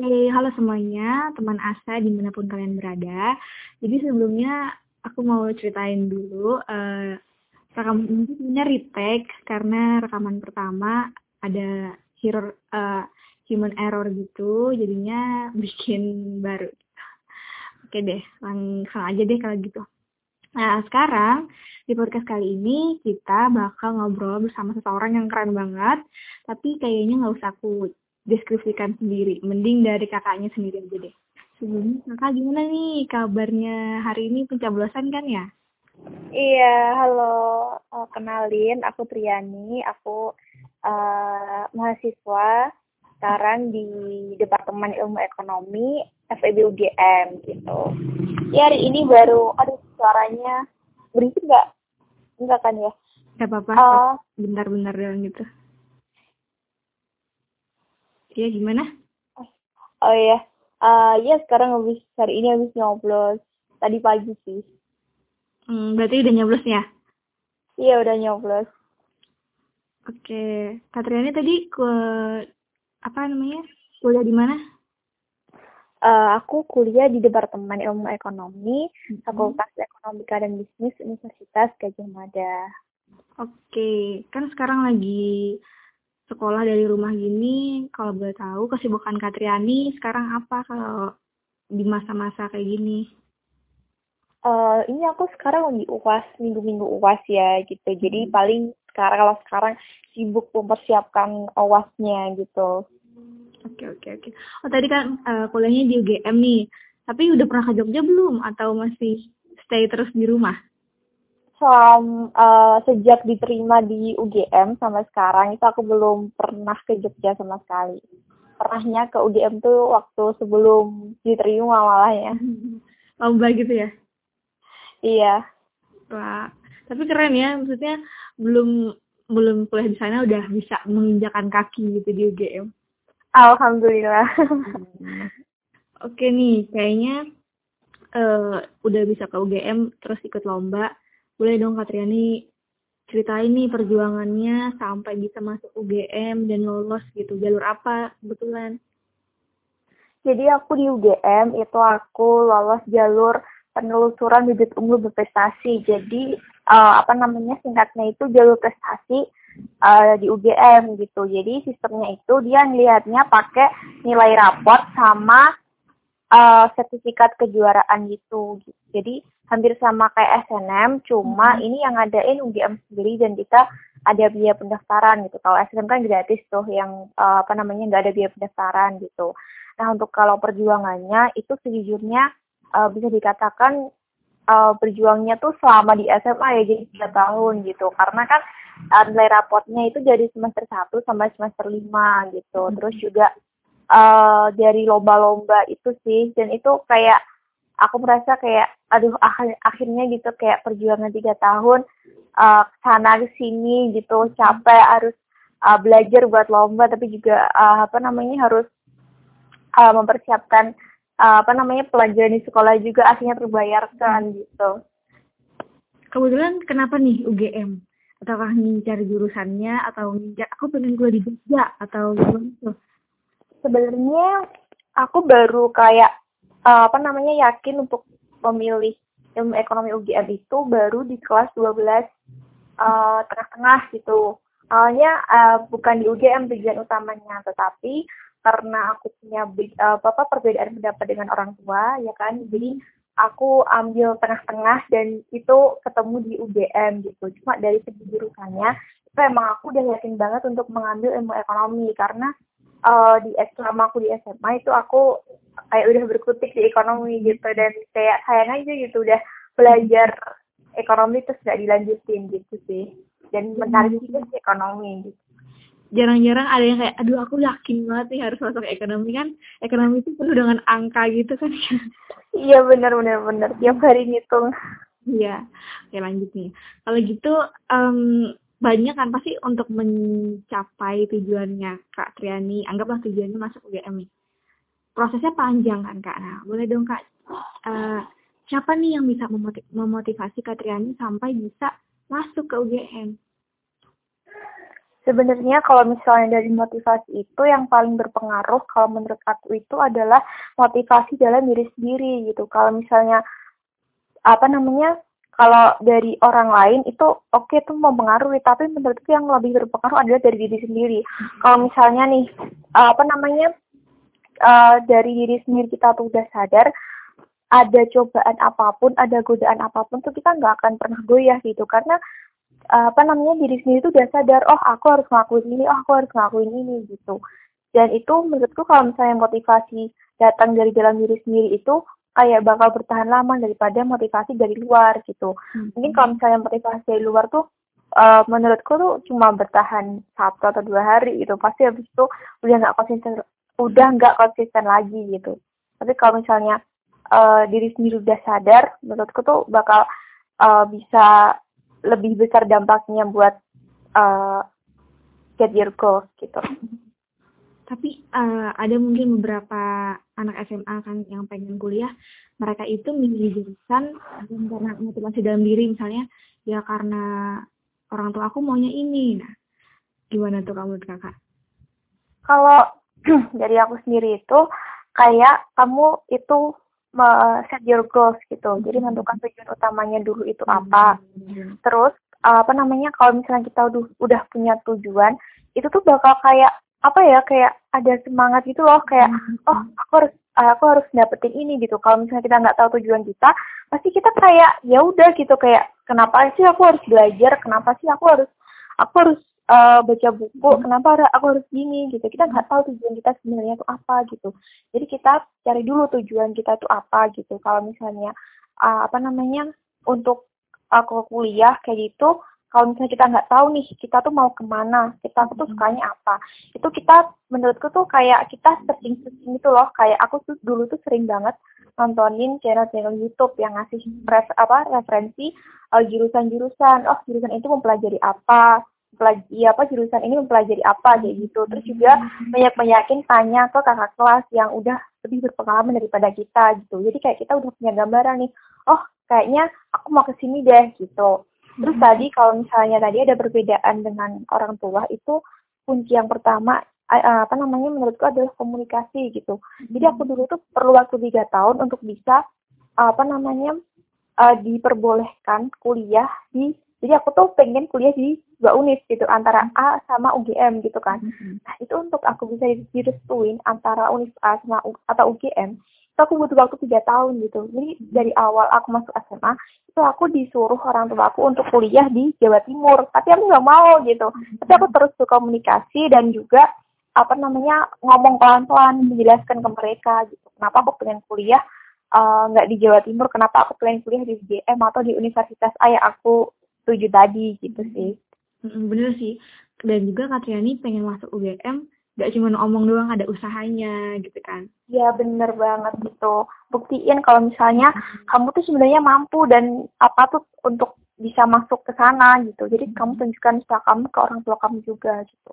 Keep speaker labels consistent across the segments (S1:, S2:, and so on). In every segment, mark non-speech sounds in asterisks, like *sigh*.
S1: Oke, halo semuanya, teman Asa di mana pun kalian berada. Jadi sebelumnya aku mau ceritain dulu, uh, rekaman ini sebenarnya retake karena rekaman pertama ada hero, uh, human error gitu, jadinya *laughs* bikin baru. Oke deh, langsung aja deh kalau gitu. Nah, sekarang di podcast kali ini kita bakal ngobrol bersama seseorang yang keren banget, tapi kayaknya nggak usah aku deskripsikan sendiri. Mending dari kakaknya sendiri aja deh. Sebelumnya kakak gimana nih kabarnya hari ini pencoblosan kan ya?
S2: Iya, halo. Uh, kenalin, aku Triani. Aku uh, mahasiswa sekarang di Departemen Ilmu Ekonomi FEB UGM gitu. Ya hari ini baru, aduh suaranya berisik nggak? Enggak kan ya?
S1: Gak apa-apa, uh, bentar-bentar doang gitu. Iya gimana?
S2: Oh iya, uh, ya sekarang habis hari ini habis nyoblos. Tadi pagi sih.
S1: Hmm, berarti udah nyoblos ya?
S2: Iya udah nyoblos.
S1: Oke, Katriani tadi ke apa namanya? Kuliah di mana?
S2: Uh, aku kuliah di Departemen Ilmu Ekonomi, hmm. Fakultas Ekonomika dan Bisnis Universitas Gajah Mada.
S1: Oke, kan sekarang lagi sekolah dari rumah gini, kalau boleh tahu kesibukan Katriani sekarang apa kalau di masa-masa kayak gini?
S2: Uh, ini aku sekarang lagi uas minggu-minggu uas ya gitu. Jadi hmm. paling sekarang kalau sekarang sibuk mempersiapkan uasnya gitu.
S1: Oke oke oke. Oh tadi kan uh, kuliahnya di UGM nih. Tapi udah pernah ke Jogja belum atau masih stay terus di rumah?
S2: Selama uh, sejak diterima di UGM sampai sekarang itu aku belum pernah ke Jogja sama sekali. Pernahnya ke UGM tuh waktu sebelum diterima malah ya. *laughs*
S1: Lomba gitu ya?
S2: Iya.
S1: Wah, tapi keren ya, maksudnya belum belum kuliah di sana udah bisa menginjakan kaki gitu di UGM.
S2: Alhamdulillah.
S1: Oke nih, kayaknya uh, udah bisa ke UGM terus ikut lomba boleh dong Katriani ceritain nih perjuangannya sampai bisa masuk UGM dan lolos gitu. Jalur apa kebetulan?
S2: Jadi aku di UGM itu aku lolos jalur penelusuran bibit unggul berprestasi. Jadi uh, apa namanya singkatnya itu jalur prestasi uh, di UGM gitu. Jadi sistemnya itu dia ngelihatnya pakai nilai raport sama uh, sertifikat kejuaraan gitu. Jadi hampir sama kayak SNM, cuma hmm. ini yang ngadain UGM sendiri dan kita ada biaya pendaftaran gitu. Kalau SNM kan gratis tuh yang uh, apa namanya nggak ada biaya pendaftaran gitu. Nah untuk kalau perjuangannya itu sejujurnya uh, bisa dikatakan uh, berjuangnya tuh selama di SMA ya jadi tiga tahun gitu. Karena kan uh, nilai rapotnya itu dari semester 1 sampai semester 5 gitu. Hmm. Terus juga uh, dari lomba-lomba itu sih dan itu kayak aku merasa kayak aduh akhir akhirnya gitu kayak perjuangan tiga tahun uh, sana sini gitu capek harus uh, belajar buat lomba tapi juga uh, apa namanya harus uh, mempersiapkan uh, apa namanya pelajaran di sekolah juga akhirnya terbayarkan gitu.
S1: Kebetulan kenapa nih UGM? Ataukah ngincar jurusannya atau ngincar aku pengen kuliah di Jogja atau gimana
S2: Sebenarnya aku baru kayak uh, apa namanya yakin untuk memilih ilmu ekonomi UGM itu baru di kelas 12 uh, tengah-tengah gitu. Awalnya uh, bukan di UGM tujuan utamanya, tetapi karena aku punya uh, apa perbedaan pendapat dengan orang tua, ya kan, jadi aku ambil tengah-tengah dan itu ketemu di UGM gitu. Cuma dari segi jurusannya, itu emang aku udah yakin banget untuk mengambil ilmu ekonomi karena uh, di selama aku di SMA itu aku kayak udah berkutik di ekonomi gitu. Dan kayak sayang aja gitu udah belajar ekonomi terus gak dilanjutin gitu sih. Dan menarik juga sih ekonomi gitu.
S1: Jarang-jarang ada yang kayak aduh aku yakin banget nih harus masuk ekonomi. Kan ekonomi itu penuh dengan angka gitu kan.
S2: Iya benar benar benar. Tiap hari ngitung.
S1: Iya. Oke lanjut nih. Kalau gitu um, banyak kan pasti untuk mencapai tujuannya Kak Triani anggaplah tujuannya masuk UGM nih prosesnya panjang kan kak. Nah boleh dong kak, uh, siapa nih yang bisa memotivasi Kak Triani sampai bisa masuk ke UGM?
S2: Sebenarnya kalau misalnya dari motivasi itu yang paling berpengaruh kalau menurut aku itu adalah motivasi dalam diri sendiri gitu. Kalau misalnya apa namanya kalau dari orang lain itu oke okay, itu mempengaruhi tapi menurutku yang lebih berpengaruh adalah dari diri sendiri. Kalau misalnya nih apa namanya uh, dari diri sendiri kita tuh udah sadar ada cobaan apa pun, ada godaan apa pun tuh kita nggak akan pernah goyah gitu karena apa namanya diri sendiri tuh udah sadar oh aku harus ngelakuin ini oh aku harus ngelakuin ini gitu dan itu menurutku kalau misalnya motivasi datang dari dalam diri sendiri itu kayak bakal bertahan lama daripada motivasi dari luar gitu hmm. mungkin kalau misalnya motivasi dari luar tuh uh, menurutku tuh cuma bertahan satu atau dua hari gitu pasti habis itu udah nggak konsisten udah nggak konsisten lagi gitu tapi kalau misalnya uh, diri sendiri udah sadar menurutku tuh bakal uh, bisa lebih besar dampaknya buat uh, get your goals gitu.
S1: Tapi uh, ada mungkin beberapa anak SMA kan yang pengen kuliah, mereka itu memilih jurusan karena motivasi dalam diri misalnya ya karena orang tua aku maunya ini. Nah, gimana tuh kamu kakak?
S2: Kalau *clears throat* dari aku sendiri itu kayak kamu itu set your goals gitu. Jadi hmm. menentukan tujuan utamanya dulu itu hmm. apa. Terus apa namanya kalau misalnya kita udah punya tujuan, itu tuh bakal kayak apa ya kayak ada semangat gitu loh kayak hmm. oh aku harus aku harus dapetin ini gitu. Kalau misalnya kita nggak tahu tujuan kita, pasti kita kayak ya udah gitu kayak kenapa sih aku harus belajar? Kenapa sih aku harus aku harus uh, baca buku hmm. kenapa aku harus gini gitu kita nggak tahu tujuan kita sebenarnya itu apa gitu jadi kita cari dulu tujuan kita itu apa gitu kalau misalnya uh, apa namanya untuk aku kuliah kayak gitu kalau misalnya kita nggak tahu nih kita tuh mau ke mana kita tuh hmm. sukanya apa. Itu kita menurutku tuh kayak kita searching searching itu loh. Kayak aku tuh dulu tuh sering banget nontonin channel-channel YouTube yang ngasih ref, apa referensi uh, jurusan-jurusan. Oh jurusan itu mempelajari apa? Mempelajari apa jurusan ini mempelajari apa? Kayak gitu. Terus juga banyak banyakin tanya ke kakak kelas yang udah lebih berpengalaman daripada kita gitu. Jadi kayak kita udah punya gambaran nih oh kayaknya aku mau ke sini deh gitu terus hmm. tadi kalau misalnya tadi ada perbedaan dengan orang tua itu kunci yang pertama apa namanya menurutku adalah komunikasi gitu jadi aku dulu tuh perlu waktu tiga tahun untuk bisa apa namanya uh, diperbolehkan kuliah di jadi aku tuh pengen kuliah di dua univ gitu antara A sama UGM gitu kan. Mm-hmm. Nah itu untuk aku bisa direstuin antara univ A sama U, atau UGM itu aku butuh waktu tiga tahun gitu. Jadi dari awal aku masuk SMA itu aku disuruh orang tua aku untuk kuliah di Jawa Timur. Tapi aku nggak mau gitu. Tapi aku terus berkomunikasi dan juga apa namanya ngomong pelan-pelan menjelaskan ke mereka gitu. Kenapa aku pengen kuliah eh, nggak uh, di Jawa Timur? Kenapa aku pengen kuliah di UGM atau di Universitas A yang aku tuju tadi gitu sih.
S1: Bener sih. Dan juga Katriani pengen masuk UGM gak cuma ngomong doang ada usahanya gitu kan.
S2: Iya bener banget gitu. Buktiin kalau misalnya kamu tuh sebenarnya mampu dan apa tuh untuk bisa masuk ke sana gitu. Jadi kamu tunjukkan usaha kamu ke orang tua kamu juga gitu.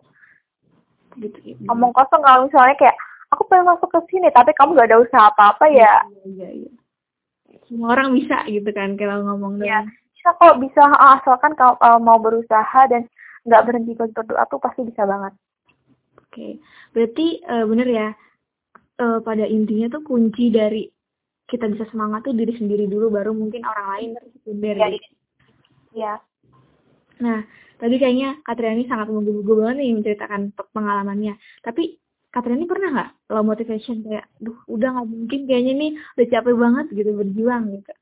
S2: Gitu ya, ngomong kosong kalau misalnya kayak aku pengen masuk ke sini tapi kamu gak ada usaha apa apa ya. iya iya,
S1: iya. semua orang bisa gitu kan kalau ngomong
S2: iya. doang. Bisa kok bisa asalkan kalau uh, mau berusaha dan nggak berhenti berdoa tuh pasti bisa banget.
S1: Oke, okay. berarti uh, bener ya uh, pada intinya tuh kunci dari kita bisa semangat tuh diri sendiri dulu baru mungkin orang lain tersekunder.
S2: Iya. Ya.
S1: Nah, tadi kayaknya Katriani sangat menggugu banget nih menceritakan pengalamannya. Tapi Katriani pernah nggak lo motivation kayak, duh udah nggak mungkin kayaknya nih udah capek banget gitu berjuang gitu.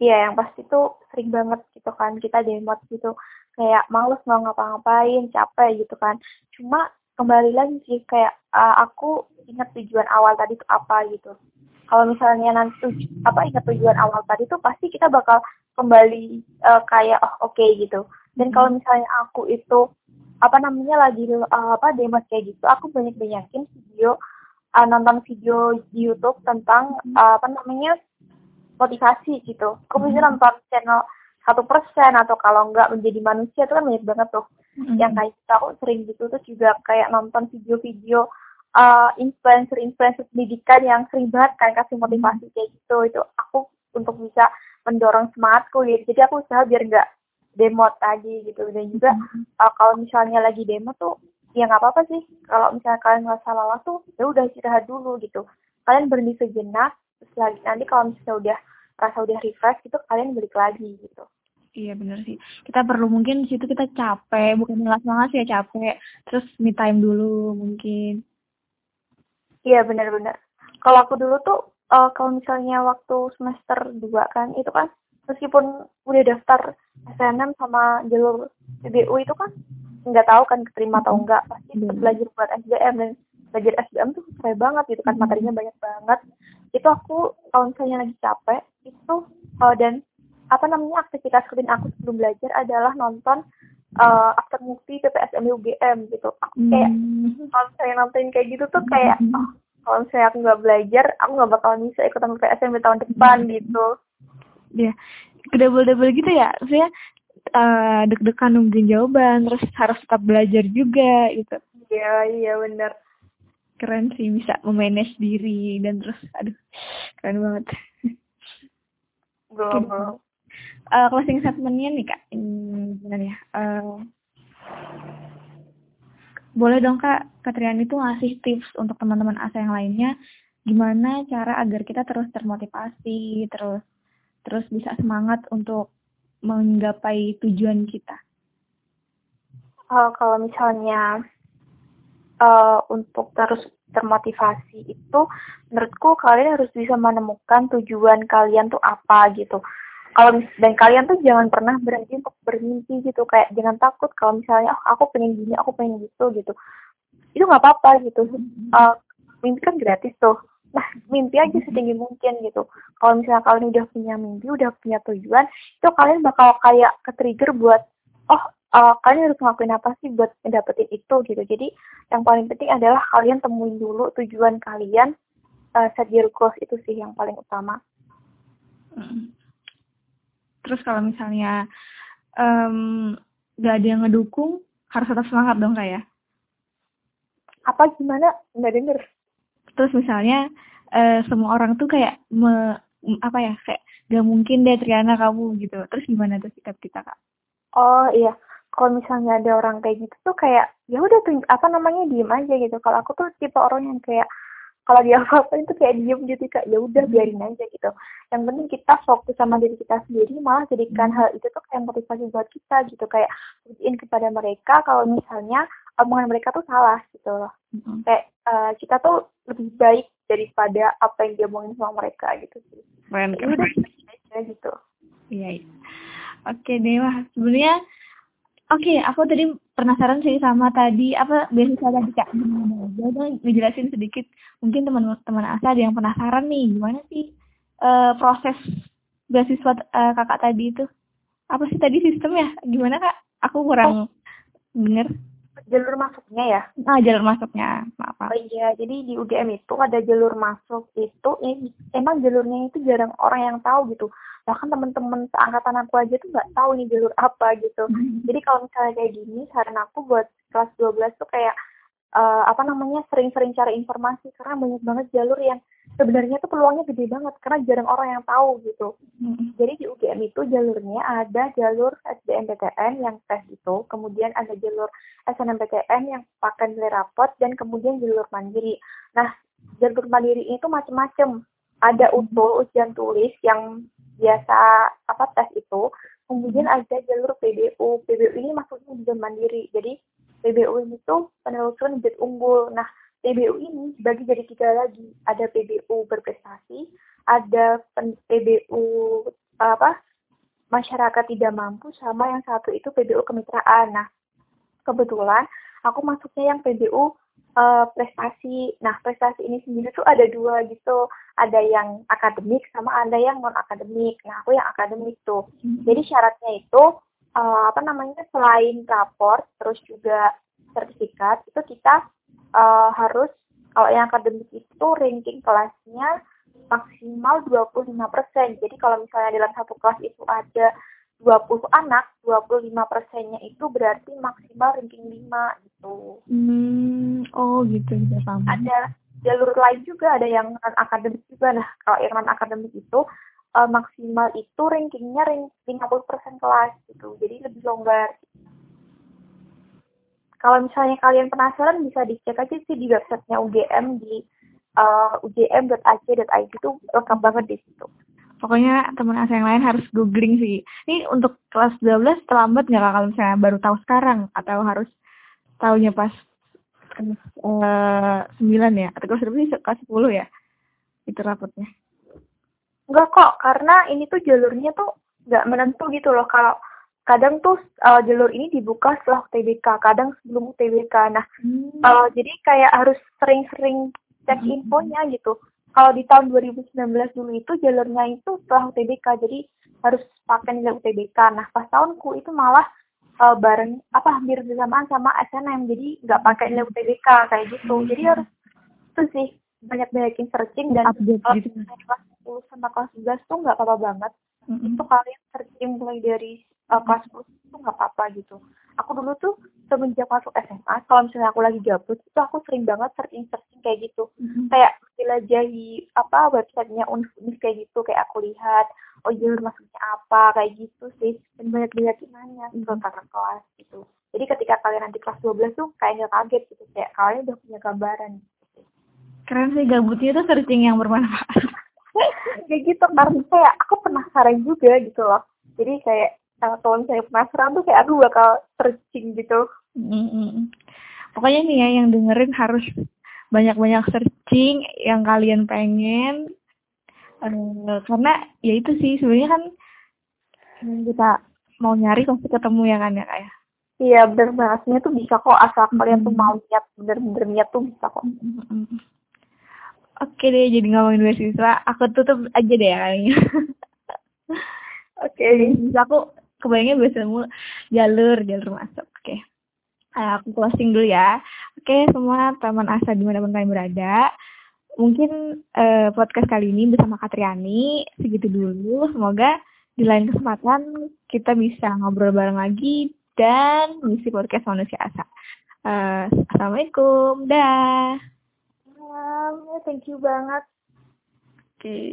S2: Iya, yang pasti tuh sering banget gitu kan kita demot gitu kayak males mau ngapa-ngapain, capek gitu kan. Cuma kembali lagi sih kayak uh, aku ingat tujuan awal tadi itu apa gitu. Kalau misalnya nanti apa ingat tujuan awal tadi tuh pasti kita bakal kembali uh, kayak oh oke okay, gitu. Dan kalau misalnya aku itu apa namanya lagi uh, apa demot kayak gitu, aku banyak banyakin video uh, nonton video di YouTube tentang uh, apa namanya motivasi gitu. Aku bisa hmm. nonton channel satu persen atau kalau enggak menjadi manusia itu kan banyak banget tuh. Mm-hmm. yang kayak kita aku sering gitu terus juga kayak nonton video-video uh, influencer-influencer pendidikan yang sering banget kan kasih motivasi kayak gitu. Itu aku untuk bisa mendorong semangatku gitu. Jadi aku usaha biar enggak demo tadi gitu. Dan juga uh, kalau misalnya lagi demo tuh ya nggak apa-apa sih. Kalau misalnya kalian nggak salah lelah tuh ya udah istirahat dulu gitu. Kalian berhenti sejenak terus lagi nanti kalau misalnya udah rasa udah refresh gitu kalian balik lagi gitu
S1: Iya bener sih. Kita perlu mungkin di situ kita capek, bukan banget sih ya capek. Terus me time dulu mungkin.
S2: Iya benar-benar. Kalau aku dulu tuh uh, kalau misalnya waktu semester 2 kan itu kan meskipun udah daftar SNM sama jalur PBU itu kan nggak tahu kan keterima atau enggak pasti hmm. belajar buat SBM dan belajar SBM tuh seru banget gitu kan materinya banyak banget itu aku kalau misalnya lagi capek itu uh, dan apa namanya aktivitas rutin aku sebelum belajar adalah nonton uh, after movie PPSM UGM gitu. Aku kayak hmm. kalau saya nonton kayak gitu tuh kayak hmm. oh, kalau saya aku nggak belajar aku nggak bakal bisa ikutan PPSM di tahun depan hmm. gitu.
S1: Ya double double gitu ya saya uh, deg-degan nungguin jawaban terus harus tetap belajar juga gitu.
S2: Iya iya benar
S1: keren sih bisa memanage diri dan terus aduh keren banget.
S2: Belum belum
S1: uh, closing statementnya nih kak. Gimana ya. Uh, boleh dong kak Katriani itu ngasih tips untuk teman-teman asa yang lainnya gimana cara agar kita terus termotivasi terus terus bisa semangat untuk menggapai tujuan kita?
S2: Uh, kalau misalnya uh, untuk terus termotivasi itu menurutku kalian harus bisa menemukan tujuan kalian tuh apa gitu kalau dan kalian tuh jangan pernah berhenti untuk bermimpi gitu. Kayak jangan takut kalau misalnya oh, aku pengen gini aku pengen gitu gitu. Itu nggak apa-apa gitu. Uh, mimpi kan gratis tuh. Nah mimpi aja setinggi mungkin gitu. Kalau misalnya kalian udah punya mimpi udah punya tujuan itu kalian bakal kayak ke trigger buat oh uh, kalian harus ngelakuin apa sih buat mendapatkan itu? gitu. Jadi yang paling penting adalah kalian temuin dulu tujuan kalian uh, set your goals itu sih yang paling utama
S1: terus kalau misalnya um, gak ada yang ngedukung harus tetap semangat dong kayak ya?
S2: apa gimana? Nggak denger.
S1: Terus misalnya uh, semua orang tuh kayak me, apa ya kayak gak mungkin deh Triana kamu gitu. Terus gimana tuh sikap kita kak?
S2: Oh iya. Kalau misalnya ada orang kayak gitu tuh kayak ya udah tuh apa namanya diem aja gitu. Kalau aku tuh tipe orang yang kayak kalau dia apa itu kayak diem gitu kak ya udah hmm. biarin aja gitu yang penting kita fokus sama diri kita sendiri malah jadikan hmm. hal itu tuh kayak motivasi buat kita gitu kayak buktiin kepada mereka kalau misalnya omongan mereka tuh salah gitu loh hmm. kayak uh, kita tuh lebih baik daripada apa yang dia omongin sama mereka gitu sih
S1: keren
S2: ya udah aja gitu
S1: iya, iya. oke Dewa sebenarnya Oke, okay, aku tadi penasaran sih sama tadi apa beasiswa tadi kak? Gimana? Aja ngejelasin sedikit. Mungkin teman-teman asa ada yang penasaran nih gimana sih uh, proses beasiswa uh, kakak tadi itu? Apa sih tadi sistemnya? Gimana kak? Aku kurang oh. denger
S2: jalur masuknya ya?
S1: Ah, jalur masuknya. Maaf.
S2: Oh iya, jadi di UGM itu ada jalur masuk itu ini emang jalurnya itu jarang orang yang tahu gitu. Bahkan teman-teman seangkatan aku aja tuh nggak tahu nih jalur apa gitu. Hmm. Jadi kalau misalnya kayak gini, saran aku buat kelas 12 tuh kayak uh, apa namanya sering-sering cari informasi karena banyak banget jalur yang sebenarnya tuh peluangnya gede banget karena jarang orang yang tahu gitu. Hmm. Jadi di UGM itu jalurnya ada jalur SBMPTN yang tes itu, kemudian ada jalur SNMPTN yang pakai nilai rapot dan kemudian jalur mandiri. Nah, jalur mandiri itu macam-macam. Ada utul ujian tulis yang biasa apa tes itu, kemudian ada jalur PBU. PBU ini maksudnya ujian mandiri. Jadi PBU ini tuh penelusuran bibit unggul. Nah, PBU ini dibagi jadi tiga lagi. Ada PBU berprestasi, ada PBU apa masyarakat tidak mampu, sama yang satu itu PBU kemitraan. Nah, kebetulan aku masuknya yang PBU uh, eh, prestasi. Nah, prestasi ini sendiri tuh ada dua gitu. Ada yang akademik sama ada yang non akademik. Nah, aku yang akademik tuh. Hmm. Jadi syaratnya itu uh, apa namanya selain raport terus juga sertifikat itu kita uh, harus kalau yang akademik itu ranking kelasnya maksimal 25%. Jadi kalau misalnya dalam satu kelas itu ada 20 anak, 25 persennya itu berarti maksimal ranking 5 gitu.
S1: Hmm, oh gitu,
S2: bisa paham. Ada jalur lain juga, ada yang non akademik juga. Nah, kalau yang non akademik itu uh, maksimal itu rankingnya rank 50% kelas gitu. Jadi lebih longgar. Kalau misalnya kalian penasaran bisa dicek aja sih di websitenya UGM di uh, ugm.ac.id itu lengkap banget di situ.
S1: Pokoknya teman asa yang lain harus googling sih. Ini untuk kelas 12 terlambat nggak kalau misalnya baru tahu sekarang atau harus tahunya pas kelas uh, 9 ya? Atau kelas berapa kelas 10 ya? Itu rapotnya
S2: enggak kok karena ini tuh jalurnya tuh nggak menentu gitu loh. Kalau kadang tuh uh, jalur ini dibuka setelah UTBK kadang sebelum UTBK nah hmm. uh, jadi kayak harus sering-sering cek hmm. infonya gitu kalau di tahun 2019 dulu itu jalurnya itu setelah UTBK jadi harus pakai nilai UTBK nah pas tahunku itu malah uh, bareng apa hampir bersamaan sama SNM jadi nggak pakai nilai UTBK kayak gitu jadi harus itu sih banyak-banyakin searching dan
S1: update uh, gitu.
S2: kelas 10 sama kelas 11 tuh nggak apa-apa banget. Mm-hmm. Itu kalian searching mulai dari uh, kelas 10 itu nggak apa-apa gitu. Aku dulu tuh semenjak masuk SMA, kalau misalnya aku lagi gabut, itu aku sering banget searching-searching kayak gitu. Mm-hmm. Kayak jelajahi apa websitenya univ kayak gitu, kayak aku lihat, oh jalur masuknya apa, kayak gitu sih. Dan banyak-banyakin nanya mm-hmm. ke kakak kelas gitu. Jadi ketika kalian nanti kelas 12 tuh kayak nggak kaget gitu, kayak kalian udah punya gambaran
S1: keren sih gabutnya tuh searching yang bermanfaat *laughs*
S2: kayak gitu karena kayak aku penasaran juga gitu loh jadi kayak kalau saya penasaran tuh kayak aku bakal searching gitu
S1: mm-hmm. pokoknya nih ya yang dengerin harus banyak-banyak searching yang kalian pengen uh, karena ya itu sih sebenarnya kan kita mau nyari pasti ketemu ya kan ya kayak
S2: Iya bener banget tuh bisa kok asal kalian tuh mau niat bener-bener niat tuh bisa kok. Mm-hmm.
S1: Oke deh, jadi ngomongin beasiswa, aku tutup aja deh kayaknya. *laughs*
S2: Oke. Okay.
S1: aku kebayangnya biasanya jalur, jalur masuk. Oke. Okay. Nah, aku closing dulu ya. Oke, okay, semua teman asa di mana pun kalian berada. Mungkin uh, podcast kali ini bersama Katriani segitu dulu. Semoga di lain kesempatan kita bisa ngobrol bareng lagi dan mengisi podcast manusia asa. Uh, Assalamualaikum, dah.
S2: Ya, thank you banget.
S1: Oke. Okay.